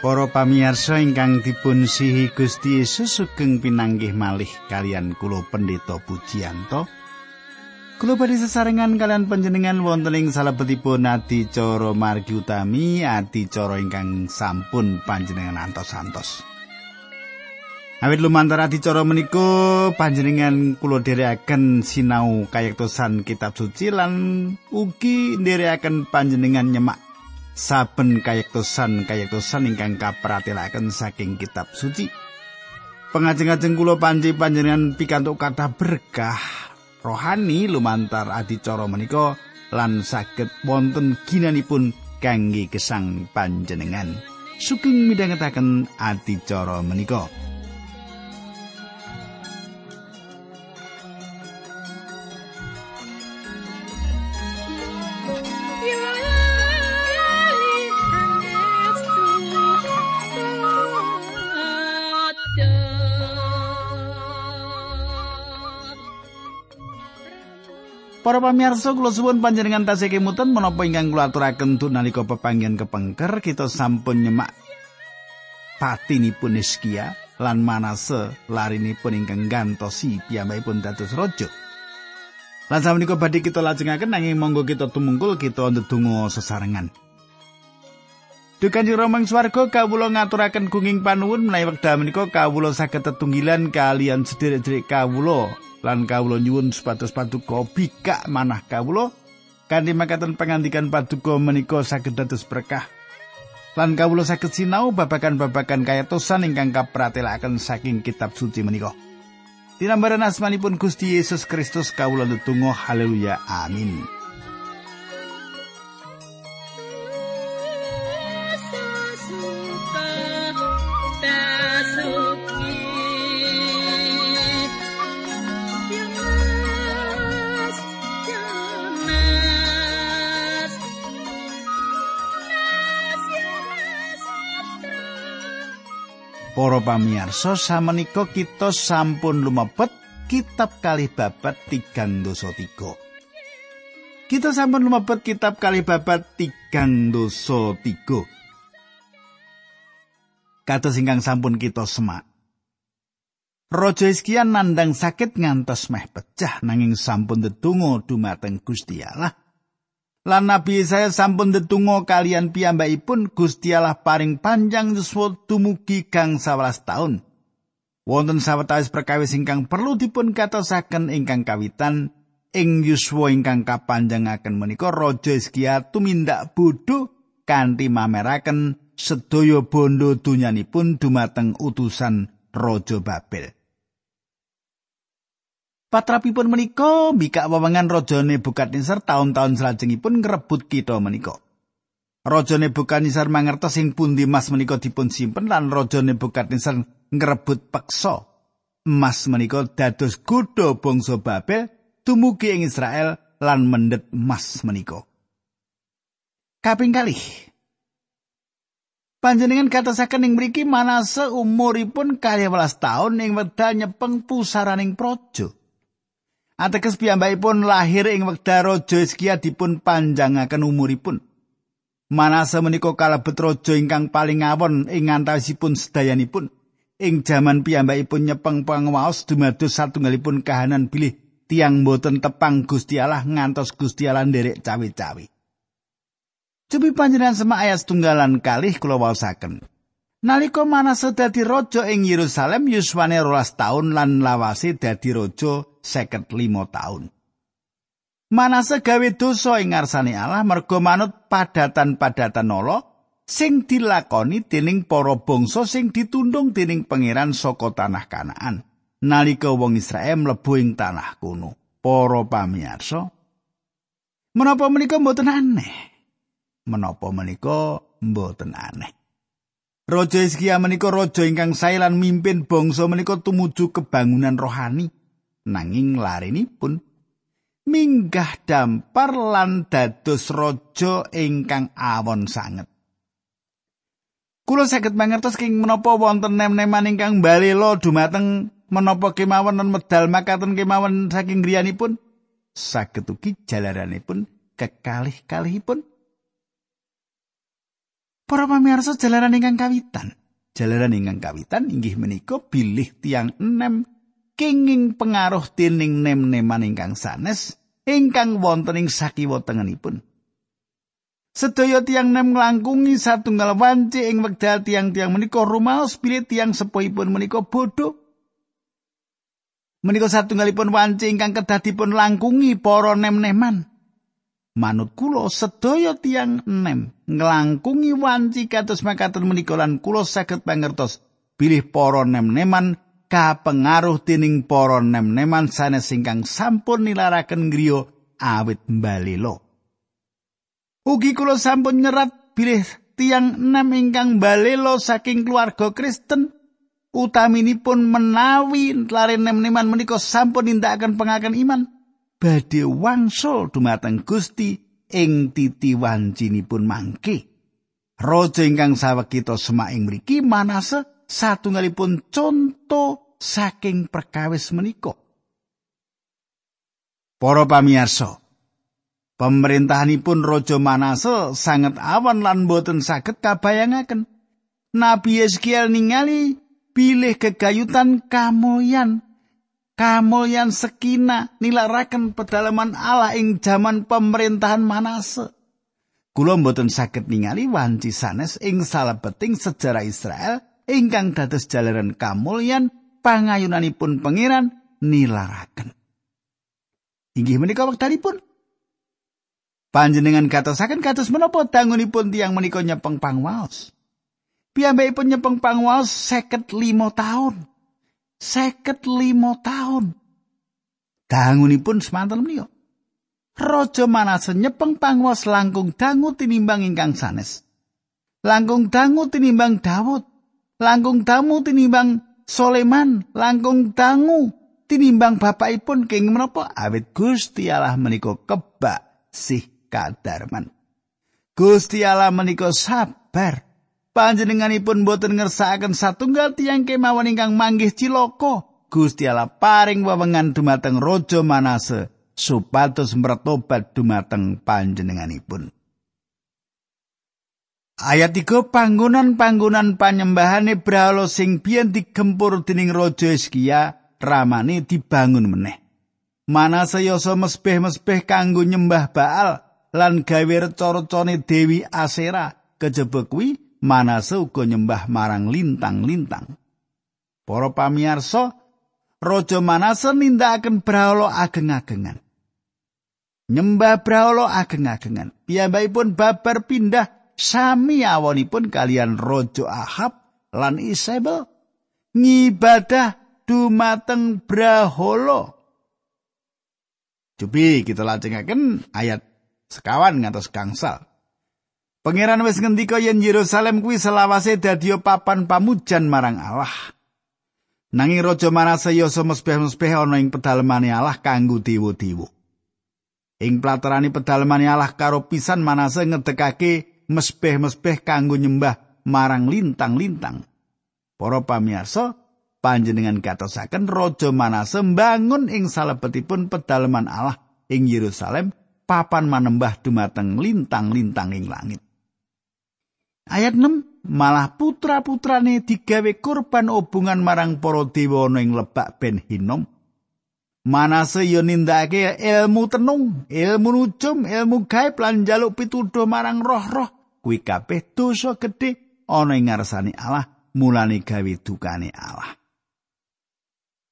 Para pamirsa ingkang dipun sihi Gusti Yesus sugeng pinanggih malih kalian kula Pendeta Pujiyanto. Kula badhe sesarengan kalian panjenengan wonten ing salebetipun adicara margi utami, adicara ingkang sampun panjenengan antos-antos. Awit lumantar adicara menika panjenengan kula dherekaken sinau kayektosan kitab suci lan ugi nderekaken panjenengan nyemak saben kayektosan-kayektosan ingkang kapratelaken saking kitab suci. Pengajeng-ajeng kula panji panjenengan pikantuk kata berkah rohani lumantar adicara menika lan saged wonten ginanipun kangge gesang panjenengan. Sugeng midhangetaken adicara menika. Para pamirsa kula suwun panjenengan tasih kemutan menapa ingkang kula aturaken nalika pepanggihan kepengker kita sampun nyemak patinipun Hizkia lan Manase larinipun ingkang gantosi piyambakipun dados raja. Lan badhe kita lajengaken nanging monggo kita tumungkul kita ndedonga sesarengan. Dukan jero mang swarga kawula ngaturaken gunging panuwun menawi wekdal menika kawula saged tetunggilan kalian sederek-sederek kawula. Lan kawula nyuwun supados paduka bikak manah kawula. Kanthi makaten pangandikan paduka menika saged dados berkah. Lan kawula saged sinau babakan-babakan kayatosan ingkang kapratelaken saking kitab suci menika. Dinambaran asmanipun Gusti Yesus Kristus kawula netunggal haleluya amin Para pamirsa samenika kita sampun lumebet kitab kalih babat tigang dosa tiga. Kita sampun lumebet kitab kalih babat tigang dosa tiga. Kados ingkang sampun kita semak. Raja Hizkia nandang sakit ngantos meh pecah nanging sampun tetunggo dumateng Gusti Allah. Lan Nabi saya sampun detungo kalian piyambakipun Gusti Allah paring panjang yuswa dumugi kang 11 taun. Wonten sawetawis perkawis ingkang perlu dipun katosaken ingkang kawitan ing yuswa ingkang kapanjangaken menika Raja Hizkia tumindak bodho kanthi mameraken sedaya bondo dunyanipun dumateng utusan Raja Babel. Patrapipun menika mbikak wewengan Raja Nebukadnezar taun-taun salajengipun ngrebut kita menika. Raja Nebukadnezar mangertos ing pundi emas menika dipun simpen lan Raja Nebukadnezar ngrebut peksa emas menika dados godha bangsa Babel dumugi ing Israel lan mendet emas menika. Kaping kalih Panjenengan katasaken ing mriki manase umuripun 12 taun ing wekdal nyepeng pusaraning praja. Ateges piyambakipun lahir ing wekdal Raja Hizkia dipun panjangaken umuripun. Manase menika kalebet raja ingkang paling awon ing antawisipun sedayanipun. Ing jaman piyambakipun nyepeng panguwaos dumados satunggalipun kahanan bilih tiang boten tepang Gusti Allah ngantos Gusti Allah nderek cawe-cawe. Cepi panjenengan semak ayat tunggalan kalih kula waosaken. Nalika Manase dadi raja ing Yerusalem yuswane rolas taun lan lawase dadi raja seket limo taun. Manase gawe dosa ing ngarsane Allah merga manut padatan-padatan nolo sing dilakoni dening para bangsa sing ditundung dening pangeran saka tanah Kanaan. Nalika wong Israel mlebu ing tanah kuno, para pamirsa, menapa menika mboten aneh? Menapa menika mboten aneh? Raja Hizkia menika raja ingkang sae lan mimpin bangsa menika tumuju kebangunan rohani nanging larenipun minggah dampar lan dados raja ingkang awon sanget. Kulo saged mangertos king menapa wonten nem-neman ingkang balela dumateng menapa kemawon lan medal makaten kemawon saking griyanipun saged ugi jalaranipun kekalih-kalihipun Para pamirsa jalaran ingkang kawitan. Jalaran ingkang kawitan inggih menika bilih tiang enem kenging pengaruh dening nem-neman ingkang sanes ingkang wonten ing sakiwa tengenipun. Sedaya tiang nem nglangkungi satunggal wanci ing wekdal tiang-tiang menika rumaos bilih tiang sepuhipun menika bodho. Menika satunggalipun wanci ingkang kedah dipun langkungi para nem-neman. Manut kula sedaya tiang nem nglangkungi wanci kados makaten menika lan kula saged pangertos bilih para nem-neman kapengaruh dening para nem-neman sanes ingkang sampun nilaraken griya awit mbalelo ugi kula sampun nyerat bilih tiang nem ingkang balelo saking keluarga Kristen utaminipun menawi lare nem-neman menika sampun nindakaken pengakan iman badhe wangsul dumateng Gusti ing titi wancinipun mangke. Raja ingkang sawekita semaing mriki manase satunggalipun conto saking perkawis menika. Para pamirsa, pemerintahanipun Raja Manase sanget awan lan boten saged kabayangaken. Nabi Yeskiel ningali pilih kegayutan kamoyan kamulyan sekina nilaraken pedalaman Allah ing jaman pemerintahan Manase. Kula mboten saged ningali wanci sanes ing salebeting sejarah Israel ingkang dados jalaran kamulyan pangayunanipun pangeran nilaraken. Inggih menika wektalipun Panjenengan katosaken kados menapa dangunipun tiang menika nyepeng pangwaos. Piyambakipun nyepeng pangwaos 55 tahun. Seket limo tahun. Dangunipun semantel menika. Raja Manase nyepeng pangwas langkung dangu tinimbang ingkang sanes. Langkung dangu tinimbang Daud. Langkung dangu tinimbang Soleman. Langkung dangu tinimbang bapakipun king menapa awit Gusti Allah menika kebak sih kadarman. Gusti Allah menika sabar. Panjenenganipun boten ngersakaken satunggal tiyang kemawon ingkang manggih ciloko Gusti Allah paring wewengan dumateng Raja Manase supados mertobat dumateng panjenenganipun. Ayat 3 panggonan-panggonan panyembahane brahala sing biyen digempur dening Raja Hizkia ramane dibangun meneh. Manase yasa mesbeh-mesbeh kanggo nyembah Baal lan gawe reca-recane Dewi Asera. Kejaba kuwi Manase uga nyembah marang lintang-lintang. Para pamirsa, Raja Manase nindakaken brahala ageng-agengan. Nyembah brahala ageng-agengan. Piyambakipun babar pindah sami awonipun kalian Raja Ahab lan Isabel ngibadah dumateng brahala. Cobi kita lajengaken ayat sekawan ngantos gangsal. Pangeran wis ngendika yen Yerusalem kuwi selawase dadi papan pamujan marang Allah. Nanging Raja Manase ya semespeh-mespeh ana ing pedalemane Allah kanggo dewa-dewa. Ing platarane pedalemane Allah karo pisan Manase ngedekake mespeh-mespeh kanggo nyembah marang lintang-lintang. Para pamirsa, panjenengan katosaken Raja Manase mbangun ing salebetipun pedaleman Allah ing Yerusalem papan manembah dumateng lintang-lintang ing langit. Ayat 6 malah putra-putrane digawe kurban hubungan marang para dewa ing lebak Ben Hinom. Manase yo nindakake ilmu tenung, ilmu nujum, ilmu gaib lan jaluk pituduh marang roh-roh. Kuwi kabeh dosa gedhe ana ing ngarsane Allah, mulane gawe dukane Allah.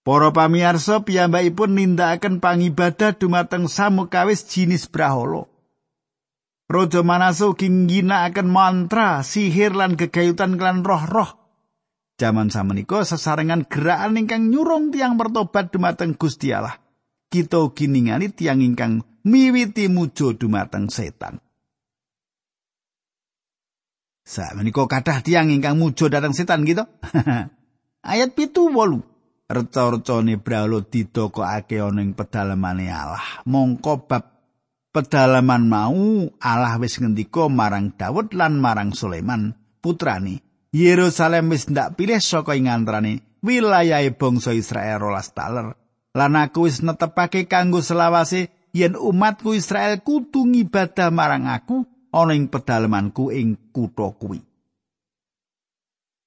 Para pamirsa piyambakipun nindakaken pangibadah dumateng samukawis jinis brahala. Raja Manase ugi ngginakaken mantra, sihir lan gegayutan klan roh-roh. Jaman samenika sesarengan gerakan ingkang nyurung tiang bertobat dumateng Gusti Allah. Kita ugi ningali tiang ingkang miwiti mujo dumateng setan. Sa menika kathah tiang ingkang mujo dateng setan gitu. Ayat pitu wolu. Reca-recane brahala didokokake ana ing pedalamane Allah. Mongko bab pedalaman mau Allah wis ngendika marang Daud lan marang Sulaiman putrani Yerusalem wis ndak pilih saka ing antarane wilayahe bangsa Israel rolas taler. Lan aku wis netepake kanggo selawase yen umatku Israel kudu ngibadah marang aku ana ing pedalamanku ing kutha kuwi.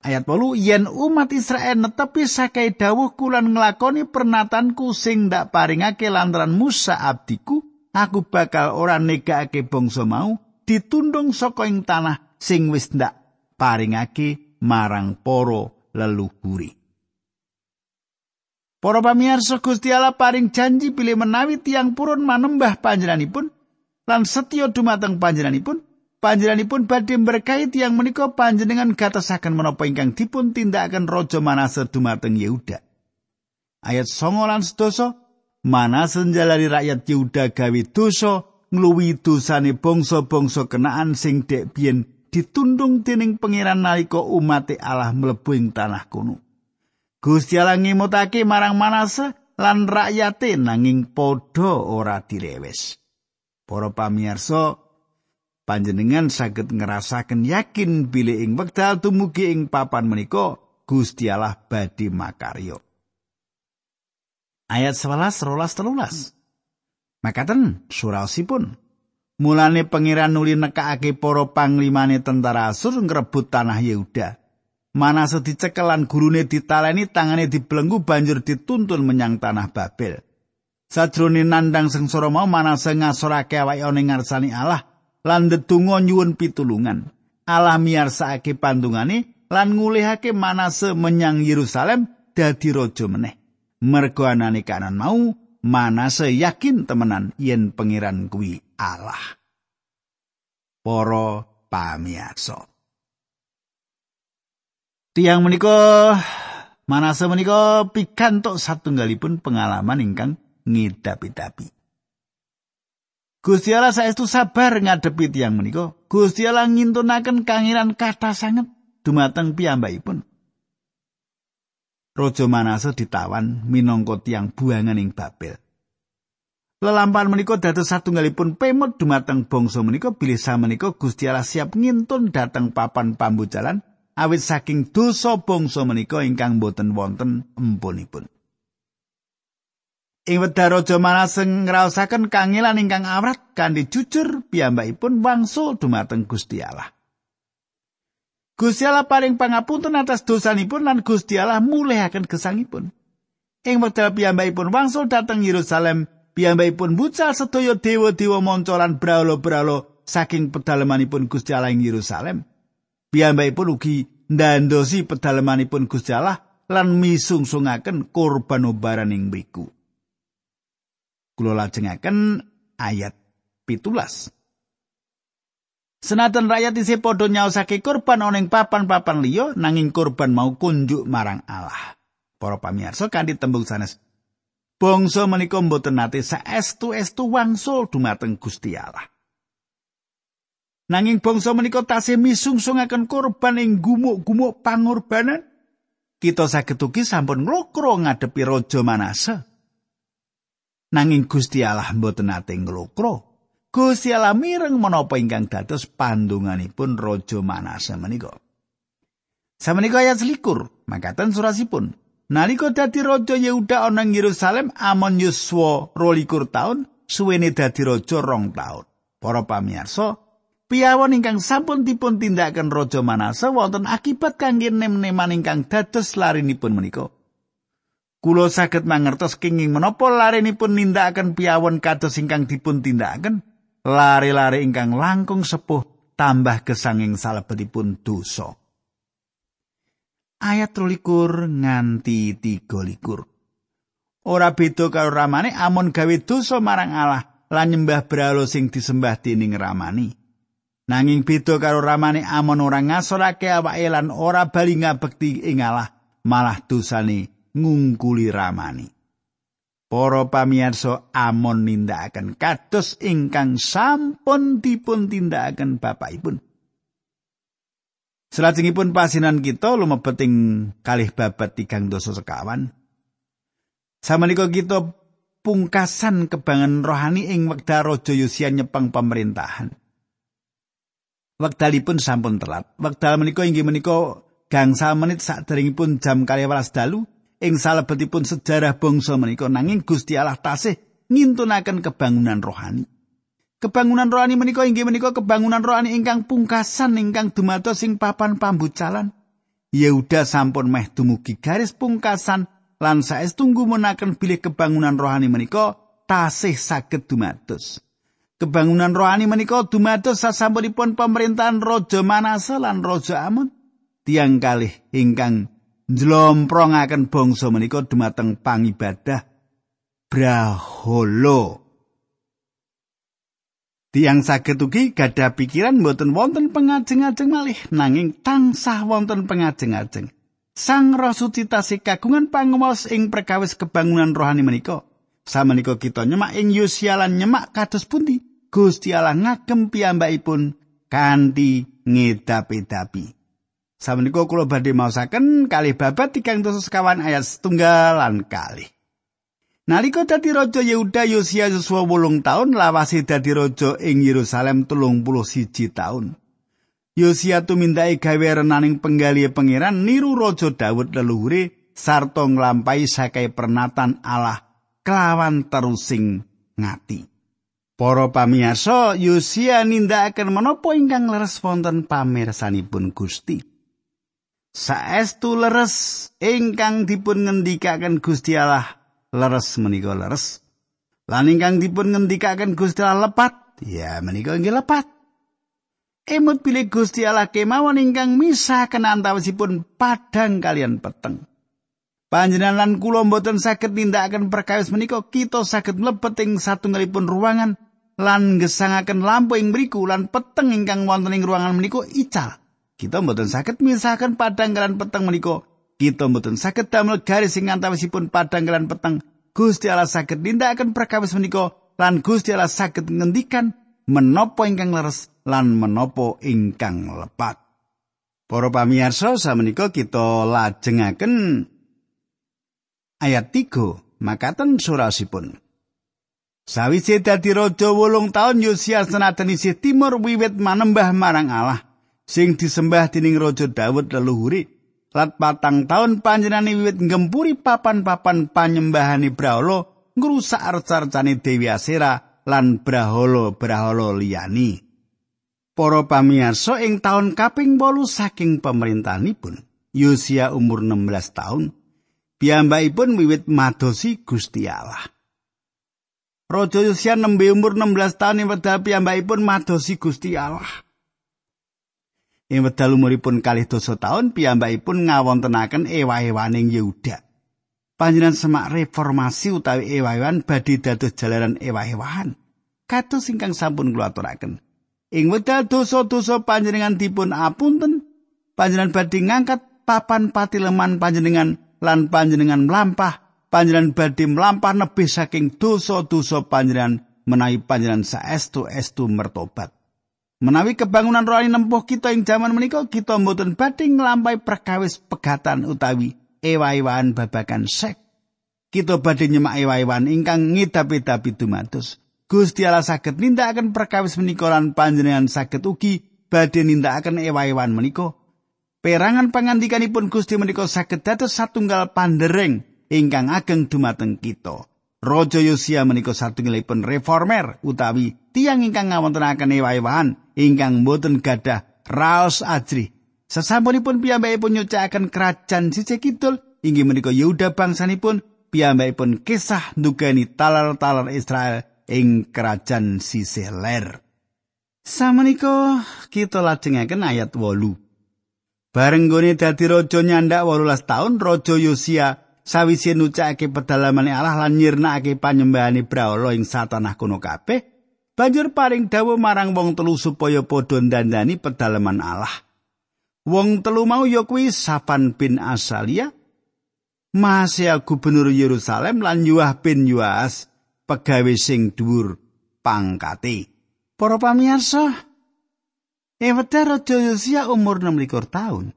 Ayat 8 yen umat Israel netepi sakai dawuh kulan nglakoni pernatanku sing ndak paringake lantaran Musa abdiku, aku bakal ora negakake bangsa mau ditundung saka ing tanah sing wis ndak paringake marang para leluhuri. Para pamirsa Gusti Allah paring janji pilih menawi tiang purun manembah panjenenganipun lan setya dumateng panjenenganipun panjenenganipun badhe berkahi tiang menika panjenengan gatosaken menapa ingkang dipun tindakaken raja Manase dumateng Yehuda. Ayat 9 lan 10 Manase njalari rakyat Yehuda gawe dosa ngluwi dosane bangsa-bangsa kenaan sing dek biyen ditundung dening pangeran nalika umat Allah mlebu ing tanah kuno. Gusti Allah ngimutake marang Manase lan rakyate nanging padha ora direwes. Para pamirsa, panjenengan saged ngerasaken yakin bilih ing wekdal tumugi ing papan menika Gusti Allah badhe makaryo. Ayat 11 rolas telulas. Makaten suraosipun. Mulane pangeran nuli nekakake para panglimane tentara Asur ngrebut tanah Yehuda. Manase dicekelan gurune ditaleni tangane dibelenggu banjur dituntun menyang tanah Babel. Sajroning nandang sengsara mau Manase ngasorake awake ana ngarsani Allah lan ndedonga nyuwun pitulungan. Allah miyarsakake pandungane lan ngulihake Manase menyang Yerusalem dadi raja meneh. Mergo anane kanan mau Manase yakin temenan yen pangeran kuwi Allah. Para pamirsa. Tiang menika Manase menika pikantuk satunggalipun pengalaman ingkang ngidapi-dapi. Gusti Allah saestu sabar ngadepi tiyang menika. Gusti Allah ngintunaken kangiran kata sanget dumateng piyambakipun. Raja Manase ditawan minangka tiyang buangan ing Babel. Lelampahan menika dados satunggalipun pemut dumateng bangsa menika bilih menika Gusti Allah siap ngintun dhateng papan pambujalan awit saking dosa bangsa menika ingkang boten wonten empunipun. Ing wedha raja Manaseng ngraosaken kangelan ingkang awrat kanthi jujur piyambakipun wangsul dumateng Gusti Allah. Gusti Allah paring pangapunten atas dosanipun lan Gusti Allah mulihaken gesangipun. Ing wekdal piyambakipun wangsul dhateng Yerusalem, piyambakipun bucal sedaya dewa-dewa moncolan brahala-brahala saking pedalamanipun Gusti Allah ing Yerusalem. Piyambakipun ugi ndandosi pedalamanipun Gusti Allah lan misungsungaken kurban obaran ing mriku. kula lajengaken ayat pitulas. Senajan rakyat isih padha nyaosake kurban ana ing papan-papan liya nanging kurban mau kunjuk marang Allah. Para pamirsa kanthi tembung sanes bangsa menika mboten nate saestu-estu wangsul dumateng Gusti Allah. Nanging bangsa menika tasih misungsungaken kurban ing gumuk-gumuk pangorbanan. Kita saged ugi sampun nglokro ngadepi raja Manase. nanging Gusti Allah mboten nate nglokro. Gusti Allah mireng menapa ingkang dados pandunganipun Raja Manase menika. Samenika ayat selikur, makaten surasipun. Nalika dadi Raja Yehuda ana ing Yerusalem amon yuswa 22 taun, suwene dadi raja rong taun. Para pamirsa, piyawon ingkang sampun dipun tindakaken Raja Manase wonten akibat kangge nem-neman ingkang dados larinipun menika. Kulo saged mangertos kenging menapa larenipun nindakaken piyawon kados ingkang dipun tindakaken lare-lare ingkang langkung sepuh tambah gesanging salebetipun dosa. Ayat 23 nganti 23. Ora beda karo ramane amun gawe dosa marang Allah lan nyembah berhala sing disembah dening ramani. Nanging beda karo ramane amun ora ngasorake awake lan ora bali ngabekti ing Allah malah dosane ngungkuli ramani. Para pamirsa amon nindakaken kados ingkang sampun dipun tindakaken bapakipun. Selajengipun pasinan kita lumebeting kalih babat tigang dosa sekawan. Samenika kita pungkasan kebangan rohani ing wekdal Raja Yosia nyepeng pemerintahan. Wekdalipun sampun telat. Wekdal menika inggih menika gangsal menit saderengipun jam 12 dalu ing salebetipun sejarah bangsa menika nanging Gusti Allah tasih ngintunaken kebangunan rohani. Kebangunan rohani menika inggih menika kebangunan rohani ingkang pungkasan ingkang dumados ing papan pambucalan. Yehuda sampun meh dumugi garis pungkasan lan saestu ngumunaken bilih kebangunan rohani menika tasih saged dumados. Kebangunan rohani menika dumados sasampunipun pemerintahan Raja Manase lan Raja Amon. Tiang kalih ingkang njlomprongaken bangsa menika dumateng pangibadah Braholo. Tiang saged ugi gadah pikiran mboten wonten pengajeng-ajeng malih nanging tansah wonten pengajeng-ajeng. Sang Roh Suci tasih kagungan panguwas ing perkawis kebangunan rohani menika. Samenika kita nyemak ing Yosia lan nyemak kados pundi Gusti Allah ngagem piyambakipun kanthi ngedapi-dapi. Samenika kula badhe maosaken kalih babat 300 sekawan ayat setunggal lan kalih. Nalika dadi raja Yehuda Yosia yuswa wolung taun lawase dadi raja ing Yerusalem telung puluh siji taun. Yosia tumindake gawe renaning penggali pangeran niru raja Daud leluhure sarta nglampahi sakai pernatan Allah kelawan terusing ngati. Para pamiyarsa, Yosia nindakaken menapa ingkang leres wonten pamirsanipun Gusti. Saestu leres ingkang dipun ngendikaken Gusti Allah leres menika leres. Lan ingkang dipun ngendikaken Gusti Allah lepat, ya menika inggih lepat. Emut pilih Gusti Allah kemawon ingkang misahaken antawisipun padang kalian peteng. Panjenengan lan kula mboten saged nindakaken perkawis menika kita saged mlebet ing satunggalipun ruangan lan gesangaken lampu ing mriku lan peteng ingkang wonten ing ruangan menika ical. Kita mboten saged misahaken padang kalian peteng menika kita mboten saged damel garis sing antawisipun padang lan peteng. Gusti Allah saged nindakaken perkawis menika lan Gusti Allah saged ngendikan menapa ingkang leres lan menapa ingkang lepat. Para pamirsa, samenika kita lajengaken ayat 3 makaten surasipun. Sawise dadi raja wolung taun Yosia senajan isih timur wiwit manembah marang Allah sing disembah dening raja Daud leluhure. Lat patang taun panjenengan wiwit ngempuri papan-papan panyembahani Brahala ngrusak arca-arcane Dewi Asera lan Brahala-brahala liyani. Para pamirsa ing taun kaping 8 saking pemerintahanipun, Yosia umur 16 taun, piyambakipun wiwit madosi Gusti Allah. Raja Yosia nembe umur 16 taun wekdal piyambakipun madosi Gusti Allah. Ing wedal umuripun kalih dosa taun piyambakipun ngawontenaken ewa-ewaning Yehuda. Panjenengan semak reformasi utawi ewa-ewan badhe dados jalaran ewa-ewahan. Kados ingkang sampun kula aturaken. Ing wedal dosa-dosa panjenengan dipun apunten, panjenengan badhe ngangkat papan patileman panjenengan lan panjenengan mlampah, panjenengan badhe mlampah nebih saking dosa-dosa panjenengan menawi panjenengan saestu-estu mertobat. Menawi kebangunan rohani nempuh kita ing jaman menika kita mboten badhe nglampahi perkawis pegatan utawi ewa-ewan babakan sek. Kita badhe nyemak ewa-ewan ingkang ngidapi-dapi dumados. Gusti Allah saged nindakaken perkawis menika lan panjenengan saged ugi badhe nindakaken ewa-ewan menika. Perangan pangandikanipun Gusti menika saged dados satunggal pandereng ingkang ageng dumateng kita. Raja Yosia menika satunggalipun reformer utawi tiang ingkang ngawontenaken ewa-ewahan ingkang boten gadah raos ajri. Sesampunipun piyambakipun nyucakaken kerajaan sisih kidul inggih menika Yehuda bangsanipun piyambakipun kisah ndugani talar-talar Israel ing kerajaan sisih ler. Samenika kita lajengaken ayat 8. Bareng gone dadi raja nyandak 18 taun raja Yosia sawise nucake pedalamane Allah lan nyirnakake panyembahane Brahala ing satanah kono kabeh banjur paring dawuh marang wong telu supaya padha ndandani pedalaman Allah. Wong telu mau ya kuwi Safan bin Asalia, Masya Gubernur Yerusalem lan Yuah bin Yuas, pegawe sing dhuwur pangkate. Para pamirsa, Ewedar Raja Yosia umur 26 tahun.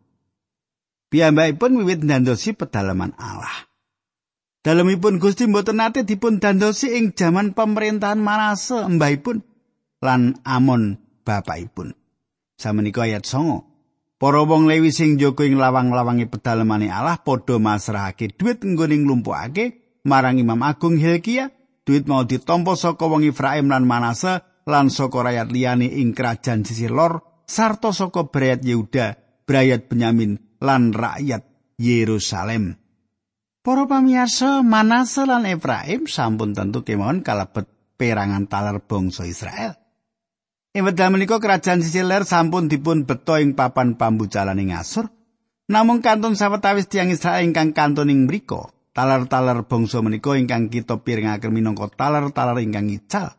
Piyambakipun wiwit ndandosi pedalaman Allah. Dalemipun Gusti mboten nate dipun dandosi ing jaman pemerintahan Manase mbahipun lan Amon bapakipun. Samenika ayat 9. Para wong Lewi sing jaga ing lawang-lawange pedalemane Allah padha masrahake dhuwit nggone nglumpukake marang Imam Agung Hilkia, dhuwit mau ditampa saka wong Efraim lan Manase lan saka rakyat liyane ing kerajaan sisih lor sarta saka brayat Yehuda, brayat Benyamin lan rakyat Yerusalem. Para pamirsa, Manase lan Efraim sampun tentu kemawon kalebet perangan taler bangsa Israel. Ing wekdal menika kerajaan sisih ler sampun dipun beto ing papan pambucalan ing Asur. Namung kantun sawetawis tiyang Israel ingkang kantun ing mriku, taler-taler bangsa menika ingkang kita pirengaken minangka taler-taler ingkang ical.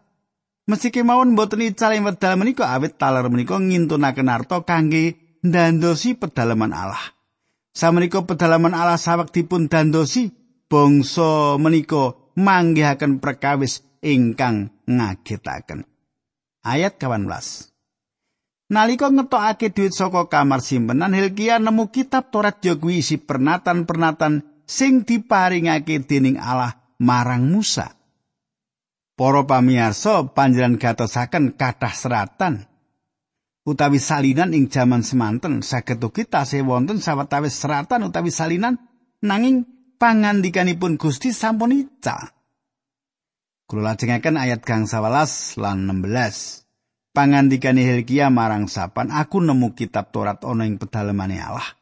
Mesti kemawon boten ical ing wekdal menika awit taler menika ngintunaken arta kangge ndandosi pedalaman Allah. Samenika pedalaman Allah sawek dipun dandosi bangsa menika manggihaken perkawis ingkang ngagetaken. Ayat 18. Nalika ngetokake duit saka kamar simpenan Hilkia nemu kitab Torat ya kuwi isi pernatan-pernatan sing diparingake dening Allah marang Musa. Para pamirsa panjenengan gatosaken kathah seratan utawi salinan ing jaman semanten saged ugi tasih wonten sawetawis seratan utawi salinan nanging pangandikanipun Gusti sampun ica. Kula lajengaken ayat gang 11 lan 16. Pangandikane Hilkia marang sapan, aku nemu kitab Torat ana ing pedalemane Allah.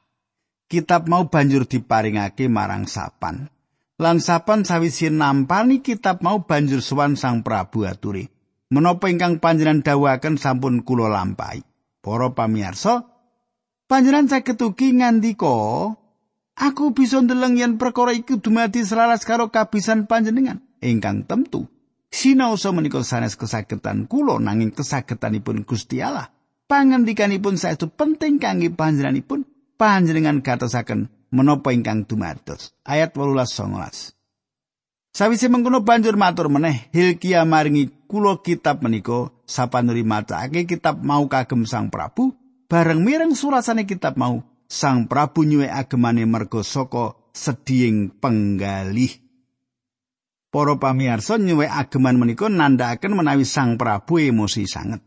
Kitab mau banjur diparingake marang sapan. Lan sapan sawise nampani kitab mau banjur sowan Sang Prabu aturi. Menapa ingkang panjenengan dawuhaken sampun kula lampahi. Para pamirsa, panjenengan saged ugi ngandika, aku bisa ndeleng yen perkara iku dumadi selaras karo kabisan panjenengan ingkang tentu. Sinaosa menika sanes kesagetan kula nanging kesagetanipun Gusti Allah. Pangandikanipun saestu penting kangge panjenenganipun panjenengan gatosaken menapa ingkang dumados. Ayat 18 19. Sawise mengkono banjur matur meneh Hilkia maringi kula kitab menika sapanuri macake kitab mau kagem Sang Prabu bareng mireng surasane kitab mau Sang Prabu nyuwe agemane mergo saka sedhing penggalih. Para pamirsa nyuwe ageman menika nandhakaken menawi Sang Prabu emosi sanget.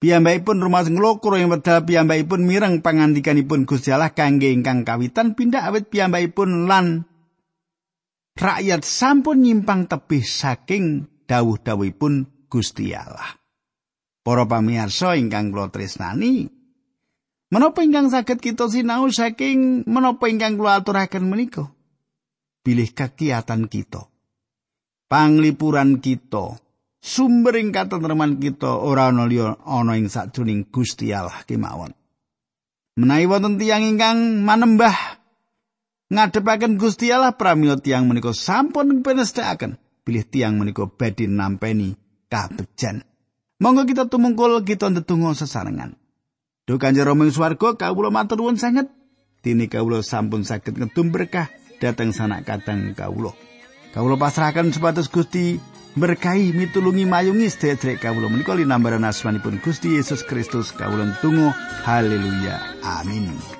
Piyambakipun rumah nglokro ing wedal piyambakipun mireng pangandikanipun Gusti Allah kangge ingkang kawitan pindah awit piyambakipun lan rakyat sampun nyimpang tebih saking dawuh-dawuhipun Gusti Allah. Para pamirsa ingkang kula tresnani, menapa ingkang saged kita sinau saking menapa ingkang kula aturaken menika? Pilih kegiatan kita. Panglipuran kita, sumber ing katentreman kita ora ana liya ana ing sajroning Gusti Allah kemawon. Menawi wonten tiyang ingkang manembah ngadepaken Gusti Allah pramila tiang menika sampun penestakaken pilih tiang menika badhe nampeni kabejan. Monggo kita tumungkul kita ndedonga sesarengan. Duh Kanjeng Rama ing swarga kawula matur nuwun sanget. Dene kawula sampun saged ngedum berkah dhateng sanak kadang kawula. Kawula pasrahaken supados Gusti berkahi mitulungi mayungi sedherek kawula menika linambaran asmanipun Gusti Yesus Kristus. Kawula tunggu haleluya. Amin